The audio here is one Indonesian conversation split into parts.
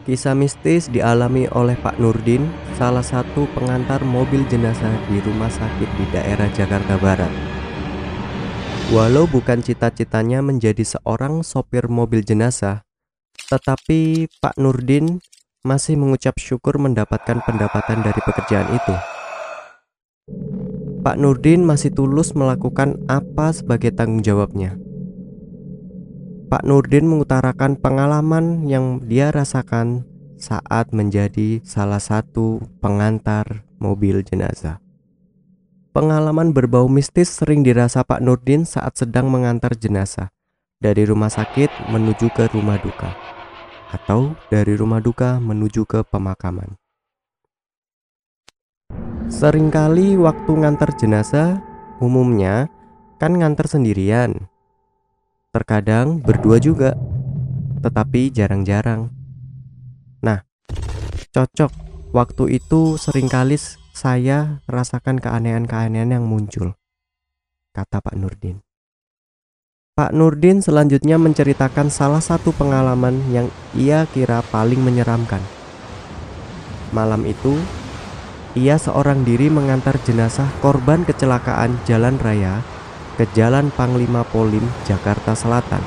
Kisah mistis dialami oleh Pak Nurdin, salah satu pengantar mobil jenazah di rumah sakit di daerah Jakarta Barat. Walau bukan cita-citanya menjadi seorang sopir mobil jenazah, tetapi Pak Nurdin masih mengucap syukur mendapatkan pendapatan dari pekerjaan itu. Pak Nurdin masih tulus melakukan apa sebagai tanggung jawabnya. Pak Nurdin mengutarakan pengalaman yang dia rasakan saat menjadi salah satu pengantar mobil jenazah. Pengalaman berbau mistis sering dirasa Pak Nurdin saat sedang mengantar jenazah dari rumah sakit menuju ke rumah duka atau dari rumah duka menuju ke pemakaman. Seringkali waktu ngantar jenazah umumnya kan ngantar sendirian Terkadang berdua juga, tetapi jarang-jarang. Nah, cocok. Waktu itu sering kali saya rasakan keanehan-keanehan yang muncul, kata Pak Nurdin. Pak Nurdin selanjutnya menceritakan salah satu pengalaman yang ia kira paling menyeramkan. Malam itu, ia seorang diri mengantar jenazah korban kecelakaan jalan raya ke Jalan Panglima Polim, Jakarta Selatan.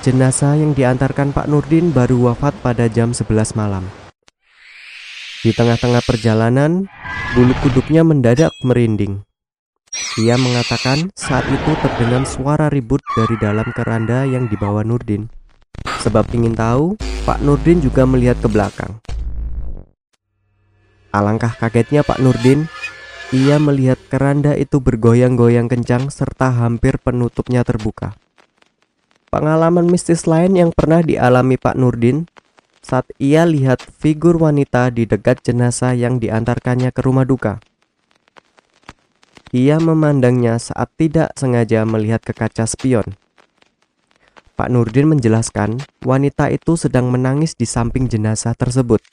Jenazah yang diantarkan Pak Nurdin baru wafat pada jam 11 malam. Di tengah-tengah perjalanan, bulu kuduknya mendadak merinding. Ia mengatakan saat itu terdengar suara ribut dari dalam keranda yang dibawa Nurdin. Sebab ingin tahu, Pak Nurdin juga melihat ke belakang. Alangkah kagetnya Pak Nurdin ia melihat keranda itu bergoyang-goyang kencang serta hampir penutupnya terbuka. Pengalaman mistis lain yang pernah dialami Pak Nurdin saat ia lihat figur wanita di dekat jenazah yang diantarkannya ke rumah duka. Ia memandangnya saat tidak sengaja melihat ke kaca spion. Pak Nurdin menjelaskan wanita itu sedang menangis di samping jenazah tersebut.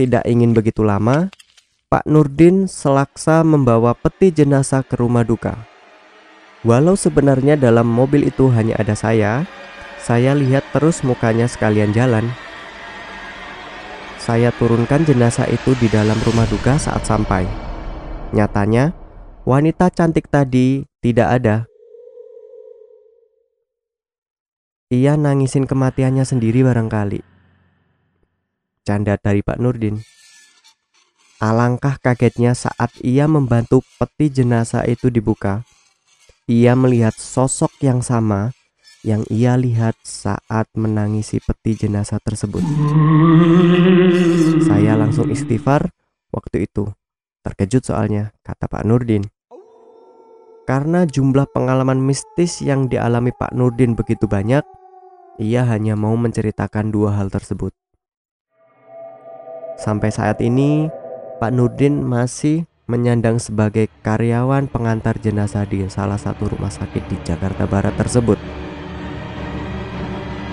Tidak ingin begitu lama, Pak Nurdin selaksa membawa peti jenazah ke rumah duka. Walau sebenarnya dalam mobil itu hanya ada saya, saya lihat terus mukanya sekalian jalan. Saya turunkan jenazah itu di dalam rumah duka saat sampai. Nyatanya, wanita cantik tadi tidak ada. Ia nangisin kematiannya sendiri barangkali. Canda dari Pak Nurdin. Alangkah kagetnya saat ia membantu peti jenazah itu dibuka. Ia melihat sosok yang sama yang ia lihat saat menangisi peti jenazah tersebut. Saya langsung istighfar waktu itu. Terkejut soalnya, kata Pak Nurdin. Karena jumlah pengalaman mistis yang dialami Pak Nurdin begitu banyak, ia hanya mau menceritakan dua hal tersebut. Sampai saat ini, Pak Nurdin masih menyandang sebagai karyawan pengantar jenazah di salah satu rumah sakit di Jakarta Barat tersebut.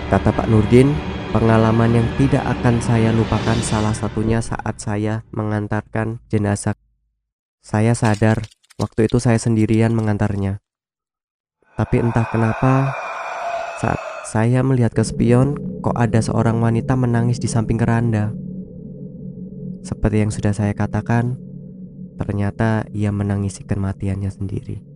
Kata Pak Nurdin, pengalaman yang tidak akan saya lupakan salah satunya saat saya mengantarkan jenazah. Saya sadar waktu itu saya sendirian mengantarnya. Tapi entah kenapa saat saya melihat ke spion kok ada seorang wanita menangis di samping keranda. Seperti yang sudah saya katakan, ternyata ia menangisi kematiannya sendiri.